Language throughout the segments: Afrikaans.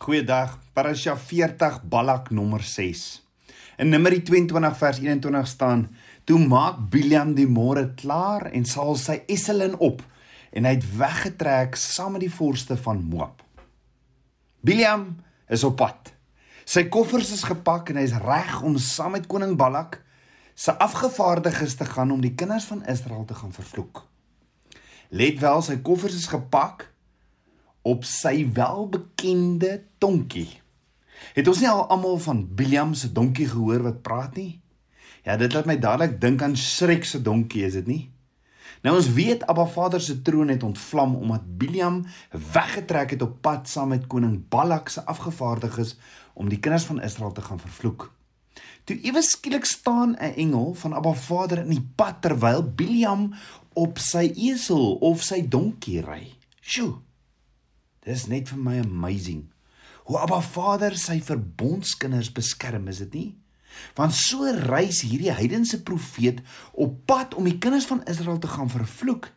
Goeiedag. Parasha 40 Balak nommer 6. In Numeri 22 vers 21 staan: Toe maak Biljam die môre klaar en sal sy esselin op en hy het weggetrek saam met die voorste van Moab. Biljam is op pad. Sy koffers is gepak en hy is reg om saam met koning Balak se afgevaardiges te gaan om die kinders van Israel te gaan vervloek. Let wel, sy koffers is gepak op sy welbekende donkie. Het ons nie al almal van Biliam se donkie gehoor wat praat nie? Ja, dit laat my dadelik dink aan Shrek se donkie, is dit nie? Nou ons weet Abba Vader se troon het ontvlam omdat Biliam weggetrek het op pad saam met koning Balak se afgevaardiges om die kinders van Israel te gaan vervloek. Toe ewe skielik staan 'n engel van Abba Vader in die pad terwyl Biliam op sy esel of sy donkie ry. Sjoe. Dis net vir my amazing. Hoe Abba Vader sy verbondskinders beskerm, is dit nie? Want so reis hierdie heidense profeet op pad om die kinders van Israel te gaan vervloek.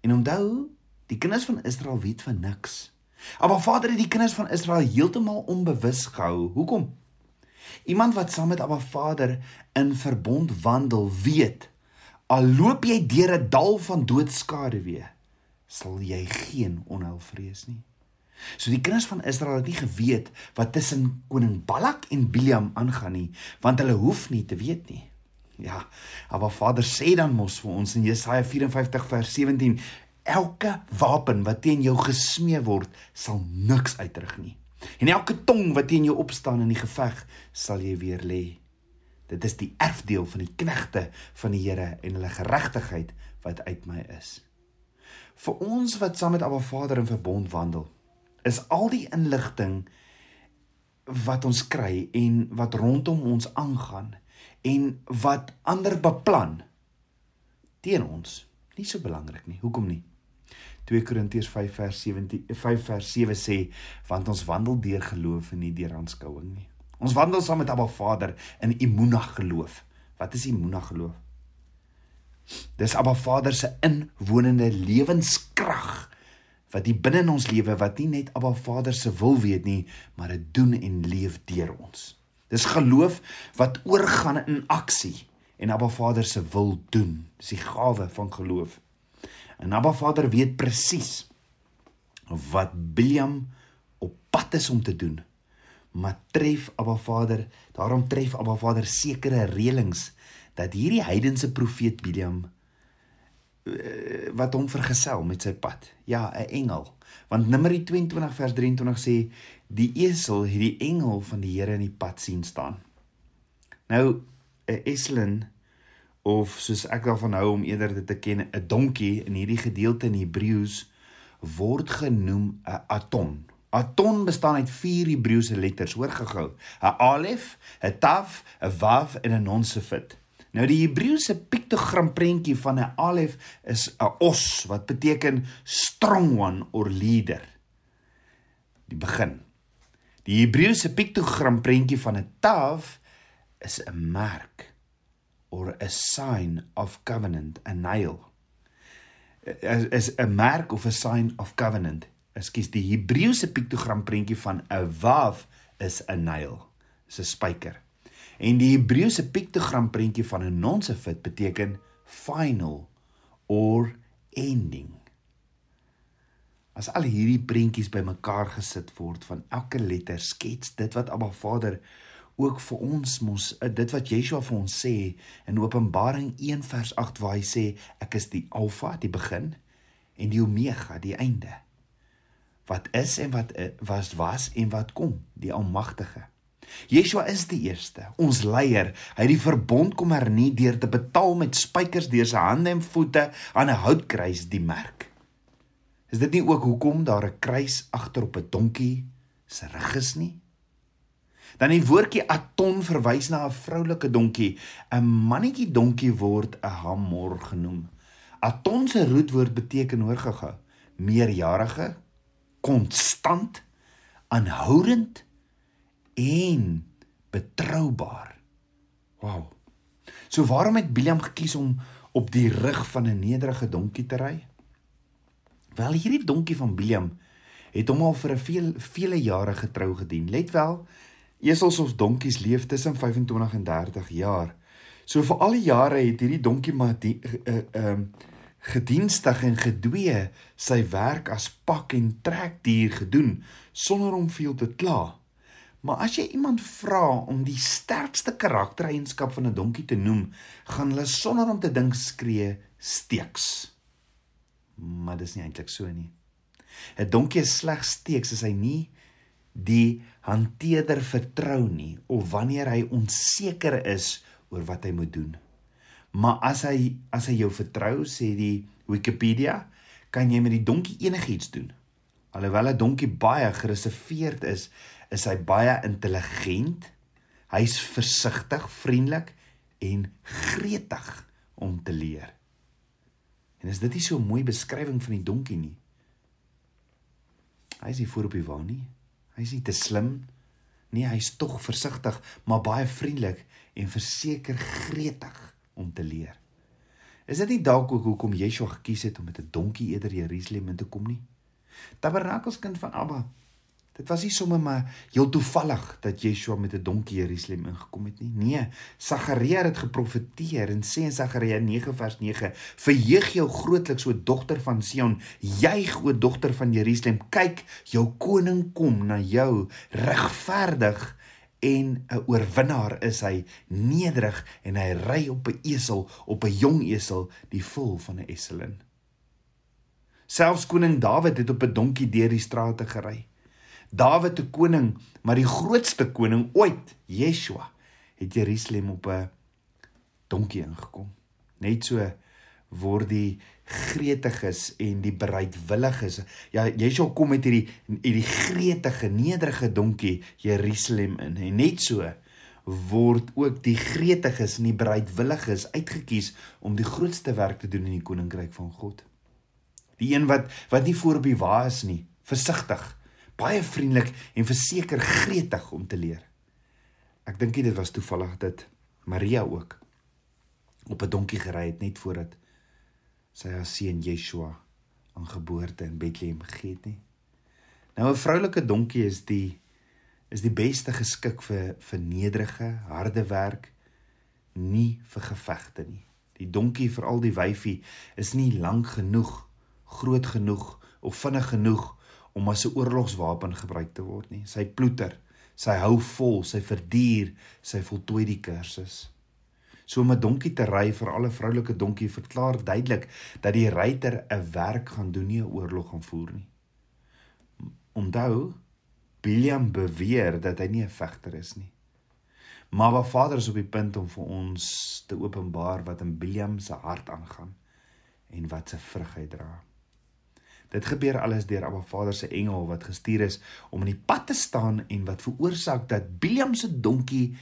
En onthou, die kinders van Israel weet van niks. Abba Vader het die kinders van Israel heeltemal onbewus gehou. Hoekom? Iemand wat saam met Abba Vader in verbond wandel, weet al loop jy deur 'n dal van doodskade weer, sal jy geen onheil vrees nie. So die kinders van Israel het nie geweet wat tussen koning Balak en Biliam aangaan nie, want hulle hoef nie te weet nie. Ja, maar Vader sê dan mos vir ons in Jesaja 54 vers 17, elke wapen wat teen jou gesmee word, sal niks uitrig nie. En elke tong wat teen jou opstaan in die geveg, sal jy weer lê. Dit is die erfdeel van die knegte van die Here en hulle geregtigheid wat uit my is. Vir ons wat saam met Abba Vader in verbond wandel, is al die inligting wat ons kry en wat rondom ons aangaan en wat ander beplan teen ons nie so belangrik nie. Hoekom nie? 2 Korintiërs 5 vers 17 5 vers 7 sê want ons wandel deur geloof en nie deur aanskouing nie. Ons wandel saam met Abba Vader in imuna geloof. Wat is imuna geloof? Dis Abba Vader se inwonende lewenskrag wat hier binne in ons lewe wat nie net Abba Vader se wil weet nie, maar dit doen en leef deur ons. Dis geloof wat oorgaan in aksie en Abba Vader se wil doen. Dis die gawe van geloof. En Abba Vader weet presies wat Biljam op pad is om te doen. Maar tref Abba Vader, daarom tref Abba Vader sekere reëlings dat hierdie heidense profeet Biljam wat hom vergesel met sy pad. Ja, 'n engel. Want Numeri 22 vers 23 sê die esel het die engel van die Here in die pad sien staan. Nou 'n eslin of soos ek daarvan hou om eerder dit te ken, 'n donkie in hierdie gedeelte in Hebreëus word genoem 'n aton. Aton bestaan uit vier Hebreëse letters, hoor gehou. 'n Alef, 'n Taf, 'n Waf en 'n Nun sefit. Nou die Hebreëse piktogram prentjie van 'n alef is 'n os wat beteken strong one or leader. Die begin. Die Hebreëse piktogram prentjie van 'n taaf is 'n merk or a sign of covenant, a nail. Is is 'n merk of a sign of covenant. Ekskuus, die Hebreëse piktogram prentjie van 'n waaf is 'n nail. 'n spyker. En die Hebreëse piktogram prentjie van 'n nonsefit beteken final or ending. As al hierdie prentjies bymekaar gesit word van elke letter skets dit wat Abba Vader ook vir ons mos eh, dit wat Yeshua vir ons sê in Openbaring 1 vers 8 waar hy sê ek is die alfa die begin en die omega die einde wat is en wat eh, was was en wat kom die almagtige Yeshua is die eerste, ons leier. Hy het die verbond kom hernie deur te betaal met spykers deur sy hande en voete aan 'n houtkruis die merk. Is dit nie ook hoekom daar 'n kruis agter op 'n donkie se rug is nie? Dan die woordjie aton verwys na 'n vroulike donkie. 'n Mannetjie donkie word 'n hamor genoem. Aton se roetwoord beteken hoor gou-gou, meerjarige, konstant, aanhoudend en betroubaar. Wow. So waarom het Biliam gekies om op die rug van 'n nederige donkie te ry? Wel hierdie donkie van Biliam het hom al vir 'n veel vele jare getrou gedien. Let wel, esels of donkies leef tussen 25 en 30 jaar. So vir al die jare het hierdie donkie maar die ehm uh, uh, gedienstig en gedwee sy werk as pak en trekdier gedoen sonder om veel te kla. Maar as jy iemand vra om die sterkste karaktereienskap van 'n donkie te noem, gaan hulle sonder om te dink skree steeks. Maar dis nie eintlik so nie. 'n Donkie is slegs steeks as hy nie die hanteerder vertrou nie of wanneer hy onseker is oor wat hy moet doen. Maar as hy as hy jou vertrou, sê die Wikipedia, kan jy met die donkie enigiets doen. Alhoewel 'n donkie baie gereserveerd is, is hy baie intelligent. Hy's versigtig, vriendelik en gretig om te leer. En is dit nie so 'n mooi beskrywing van die donkie nie? Hy is nie voor op die wa nie. Hy's nie te slim nie. Hy's tog versigtig, maar baie vriendelik en verseker gretig om te leer. Is dit nie dalk ook hoekom Yeshua gekies het om met 'n donkie eerder Jerusalem in te kom nie? Tabernakelskind van Abba Dit was nie sommer maar heel toevallig dat Yeshua met 'n donkie Jerusalem ingekom het nie. Nee, Sagaria het geprofeteer en sê in Sagaria 9 vers 9: "Verheug jou grootliks o dogter van Sion, juig o dogter van Jerusalem, kyk, jou koning kom na jou, regverdig en 'n oorwinnaar is hy, nederig en hy ry op 'n esel, op 'n jong esel, die vol van 'n eselin." Selfs koning Dawid het op 'n donkie deur die strate gery. Dawid te koning, maar die grootste koning ooit, Yeshua, het Jerusalem op 'n donkie ingekom. Net so word die gretiges en die bereidwilliges. Ja, Yeshua kom met hierdie hierdie gretige, nederige donkie Jerusalem in. En net so word ook die gretiges en die bereidwilliges uitget kies om die grootste werk te doen in die koninkryk van God. Die een wat wat nie voor op die wa is nie, versigtig baie vriendelik en verseker gretig om te leer. Ek dink dit was toevallig dat Maria ook op 'n donkie gery het net voordat sy haar seun Yeshua aan geboorte in Bethlehem gegee het nie. Nou 'n vroulike donkie is die is die beste geskik vir vir nederige, harde werk, nie vir gevegte nie. Die donkie, veral die wyfie, is nie lank genoeg, groot genoeg of vinnig genoeg om as 'n oorlogswapen gebruik te word nie. Sy ploeter, sy hou vol, sy verduur, sy voltooi die kursus. So om 'n donkie te ry vir alle vroulike donkie verklaar duidelik dat die ruiter 'n werk gaan doen nie 'n oorlog gaan voer nie. Onthou, William beweer dat hy nie 'n vegter is nie. Maar wat Vader is op die punt om vir ons te openbaar wat in William se hart aangaan en wat se vrug hy dra. Dit gebeur alles deur Abba Vader se engel wat gestuur is om in die pad te staan en wat veroorsaak dat Biliam se donkie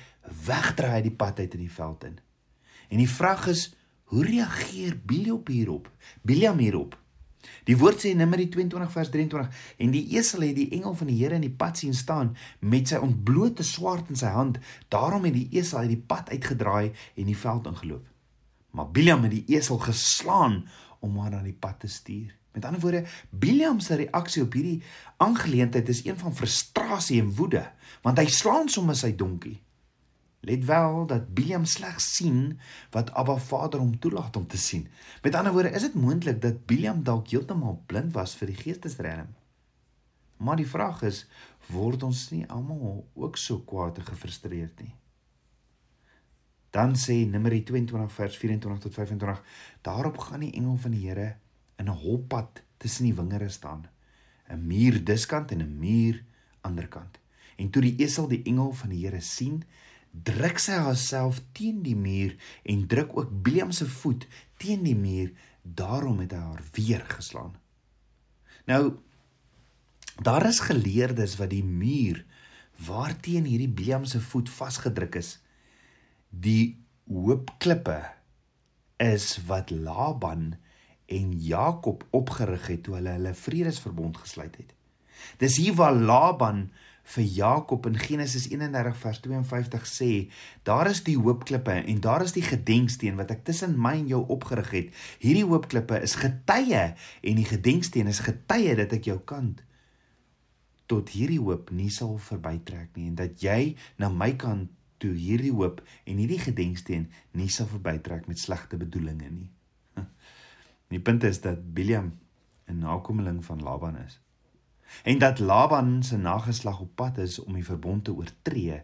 wegdraai uit die pad uit in die veld in. En die vraag is, hoe reageer Biliam hierop? Biliam hierop. Die woord sê in Numeri 22 vers 23 en die esel het die engel van die Here in die pad sien staan met sy ontblote swaard in sy hand. Daarom het die esel uit die pad uitgedraai en die veld ingeloop. Maar Biliam het die esel geslaan om haar aan die pad te stuur. Met ander woorde, Biliam se reaksie op hierdie aangeleentheid is een van frustrasie en woede, want hy slaan sommer sy donkie. Let wel dat Biliam slegs sien wat Abba Vader hom toelaat om te sien. Met ander woorde, is dit moontlik dat Biliam dalk heeltemal blind was vir die geestesrem? Maar die vraag is, word ons nie almal ook so kwaad en gefrustreerd nie? Dan sê Numeri 22 vers 24 tot 25: Daarop gaan die engel van die Here in 'n holpad tussen die wingerde staan. 'n Muur diskant en 'n muur aanderkant. En toe die esel die engel van die Here sien, druk sy haarself teen die muur en druk ook Biliam se voet teen die muur, daarom het hy haar weer geslaan. Nou daar is geleerdes wat die muur waarteen hierdie Biliam se voet vasgedruk is, die hoop klippe is wat Laban en Jakob opgerig het toe hulle hulle vredesverbond gesluit het. Dis hier waar Laban vir Jakob in Genesis 31 vers 52 sê, daar is die hoopklippe en daar is die gedenksteen wat ek tussen my en jou opgerig het. Hierdie hoopklippe is getuie en die gedenksteen is getuie dat ek jou kant tot hierdie hoop nie sal verbytrek nie en dat jy na my kant toe hierdie hoop en hierdie gedenksteen nie sal verbytrek met slegte bedoelings nie. Die punt is dat Biliam 'n nakomeling van Laban is. En dat Laban se nageslag op pad is om die verbond te oortree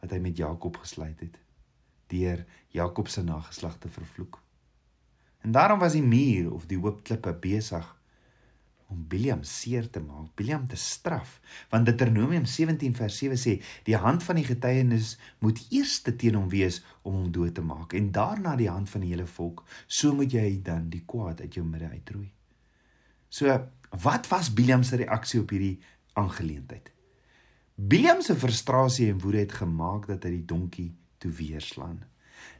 wat hy met Jakob gesluit het deur Jakob se nageslag te vervloek. En daarom was die muur of die hoopklippe besig om Biliam seer te maak, Biliam te straf, want Deuteronomium 17 vers 7 sê die hand van die getuienis moet eers teen hom wees om hom dood te maak en daarna die hand van die hele volk, so moet jy dan die kwaad uit jou midde uitroei. So, wat was Biliam se reaksie op hierdie aangeleentheid? Biliam se frustrasie en woede het gemaak dat hy die donkie toe weerslaan.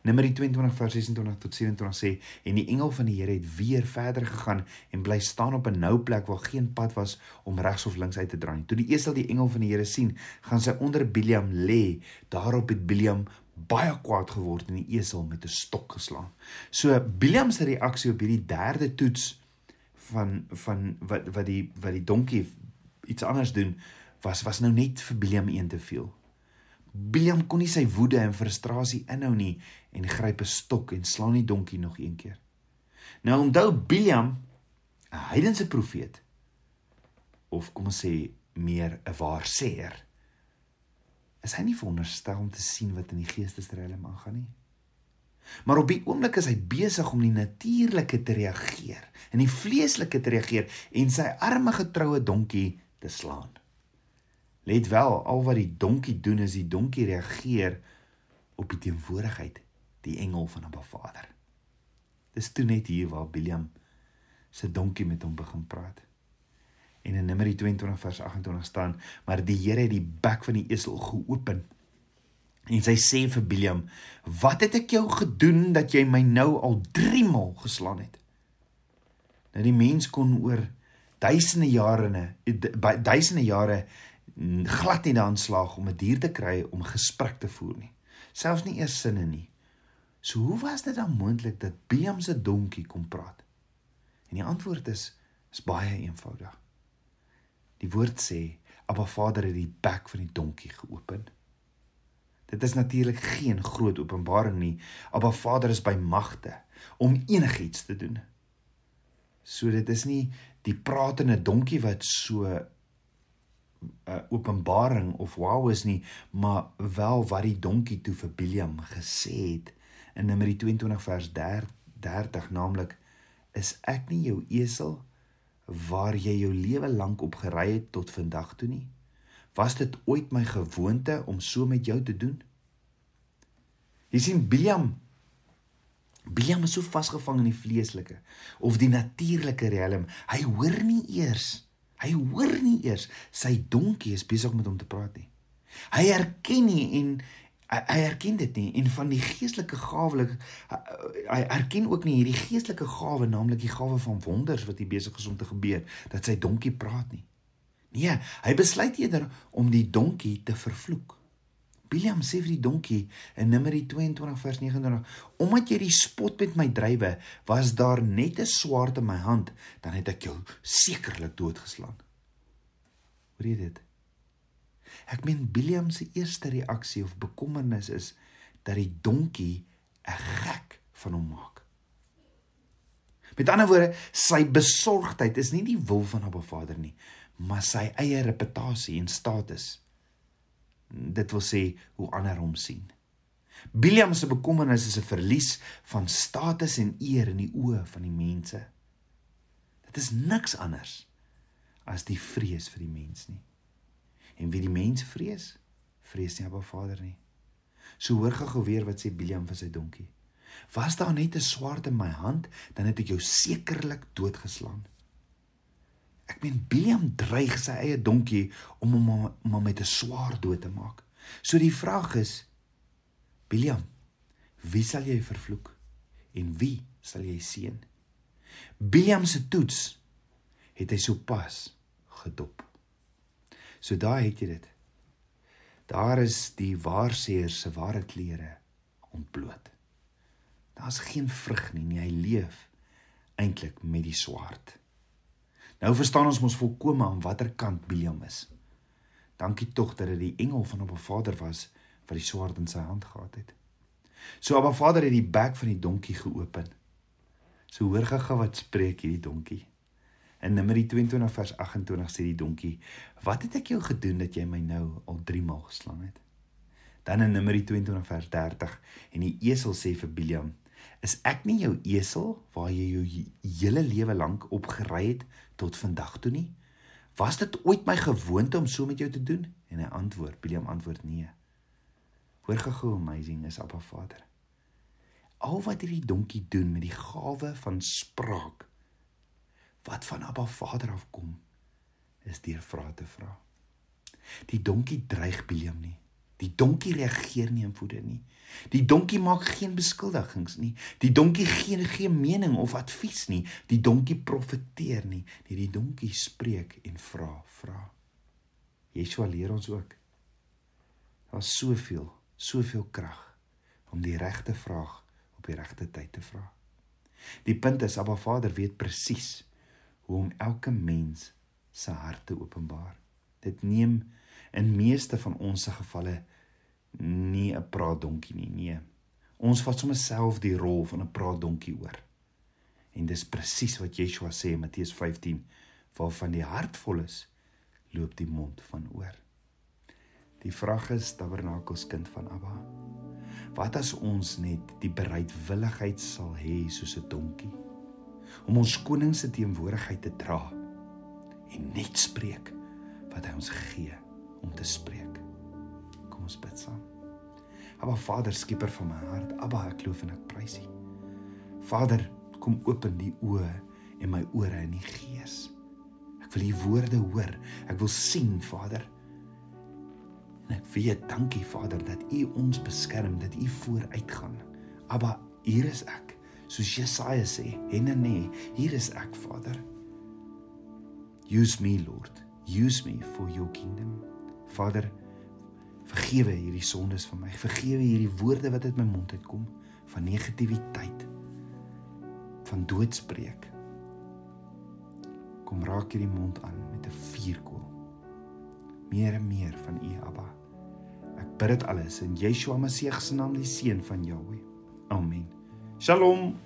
Numeri 22 vers 26 tot 27 sê en die engel van die Here het weer verder gegaan en bly staan op 'n nou plek waar geen pad was om regs of links uit te draai. Toe die esel die engel van die Here sien, gaan sy onder Biliam lê. Daarop het Biliam baie kwaad geword en die esel met 'n stok geslaan. So Biliam se reaksie op hierdie derde toets van van wat wat die wat die donkie iets anders doen was was nou net vir Biliam een te veel. Biliam kon nie sy woede en frustrasie inhou nie en gryp 'n stok en slaan die donkie nog een keer. Nou onthou Biliam 'n heidense profeet of kom ons sê meer 'n waarsêer. Is hy nie veronderstel om te sien wat in die geestesriem aangaan nie? Maar op die oomblik is hy besig om die natuurlike te reageer en die vleeslike te reageer en sy arme getroue donkie te slaan. Let wel, al wat die donkie doen is die donkie reageer op die teenwoordigheid, die engel van 'n Vader. Dis toe net hier waar Biliam se donkie met hom begin praat. En in Numeri 22 vers 28 staan: "Maar die Here het die bek van die esel geopen." En sy sê vir Biliam: "Wat het ek jou gedoen dat jy my nou al 3 maal geslaan het?" Nou die mens kon oor duisende jare, duisende jare glad nie daan slaag om 'n dier te kry om gesprek te voer nie. Selfs nie eers sinne nie. So hoe was dit dan moontlik dat Biam se donkie kom praat? En die antwoord is is baie eenvoudig. Die woord sê, "Abba Vader het die bek van die donkie geopen." Dit is natuurlik geen groot openbaring nie. Abba Vader is by magte om enigiets te doen. So dit is nie die pratende donkie wat so uh, openbaring of wow is nie, maar wel wat die donkie toe vir Biliam gesê het in Numeri 22 vers 30, naamlik is ek nie jou esel waar jy jou lewe lank op gery het tot vandag toe nie? Was dit ooit my gewoonte om so met jou te doen? Jy sien Biliam Biliam is so vasgevang in die vleeslike of die natuurlike riem. Hy hoor nie eers Hy hoor nie eers sy donkie is besig met hom te praat nie. Hy erken nie en hy erken dit nie en van die geestelike gawe hy erken ook nie hierdie geestelike gawe naamlik die gawe van wonders wat hier besig is om te gebeur dat sy donkie praat nie. Nee, hy besluit eerder om die donkie te vervloek. Biliam sê vir die donkie in Numeri 22 vers 29: "Omdat jy die spot met my drywe, was daar net 'n swaard in my hand, dan het ek jou sekerlik doodgeslaan." Hoor jy dit? Ek meen Biliam se eerste reaksie of bekommernis is dat die donkie 'n gek van hom maak. Met ander woorde, sy besorgdheid is nie die wil van Abba Vader nie, maar sy eie reputasie en status dit wil sê hoe ander hom sien. Biliam se bekommernis is 'n verlies van status en eer in die oë van die mense. Dit is niks anders as die vrees vir die mens nie. En wie die mens vrees, vrees nie Abba Vader nie. So hoor gou weer wat sê Biliam vir sy donkie. Was daar net 'n swaard in my hand, dan het ek jou sekerlik doodgeslaan. Ek meen Biliam dreig sy eie donkie om hom om met 'n swaar dood te maak. So die vraag is Biliam, wie sal jy vervloek en wie sal jy seën? Biliam se toets het hy sopas gedop. So daar het jy dit. Daar is die waarseer se ware klere ontbloot. Daar's geen vrug nie, nie, hy leef eintlik met die swaard. Nou verstaan ons mos volkome aan watter kant Biliam is. Dankie tog dat dit die engel van Abba Vader was wat die swaard in sy hand gehad het. So Abba Vader het die bek van die donkie geopen. So hoor gaga wat spreek hierdie donkie. In Numeri 22 vers 28 sê die donkie: "Wat het ek jou gedoen dat jy my nou al 3 maal geslaan het?" Dan in Numeri 22 vers 30 en die esel sê vir Biliam: "Is ek nie jou esel waar jy jou hele lewe lank op gery het tot vandag toe nie? Was dit ooit my gewoonte om so met jou te doen?" En hy antwoord: Biliam antwoord: "Nee." Hoor gou amazing is Abba Vader. Al wat hierdie donkie doen met die gawe van spraak wat van Abba Vader afkom is deur vrae te vra. Die donkie dreig Biliam nie. Die donkie reageer nie in woede nie. Die donkie maak geen beskuldigings nie. Die donkie gee geen mening of advies nie. Die donkie profeteer nie. Nee, die donkie spreek en vra, vra. Yeshua leer ons ook. Daar's soveel soveel krag om die regte vraag op die regte tyd te vra. Die punt is Abba Vader weet presies hoe om elke mens se hart te openbaar. Dit neem in meeste van ons se gevalle nie 'n praatdonkie nie, nee. Ons vat sommer self die rol van 'n praatdonkie oor. En dis presies wat Yeshua sê in Matteus 15, waarvan die hart vol is, loop die mond van oor. Die vraag is Tabernakels kind van Abba. Wat as ons net die bereidwilligheid sal hê soos 'n donkie om ons koning se teenwoordigheid te dra en net spreek wat hy ons gee om te spreek. Kom ons bid saam. Abba Vader, skieper van my hart, Abba, ek loof en ek prys U. Vader, kom open die oë en my ore in die gees. Ek wil U woorde hoor. Ek wil sien, Vader. En ek weet, dankie Vader dat U ons beskerm, dat U vooruitgaan. Abba, hier is ek. Soos Jesaja sê, "Henene, hier is ek, Vader. Use me, Lord. Use me for your kingdom." Vader, vergewe hierdie sondes van my. Vergewe hierdie woorde wat uit my mond uitkom van negativiteit, van doodspreek. Kom raak hierdie mond aan met 'n vuurkoel meer en meer van U Abba. Ek bid dit alles in Yeshua Messie se naam, die seun van Jahweh. Amen. Shalom.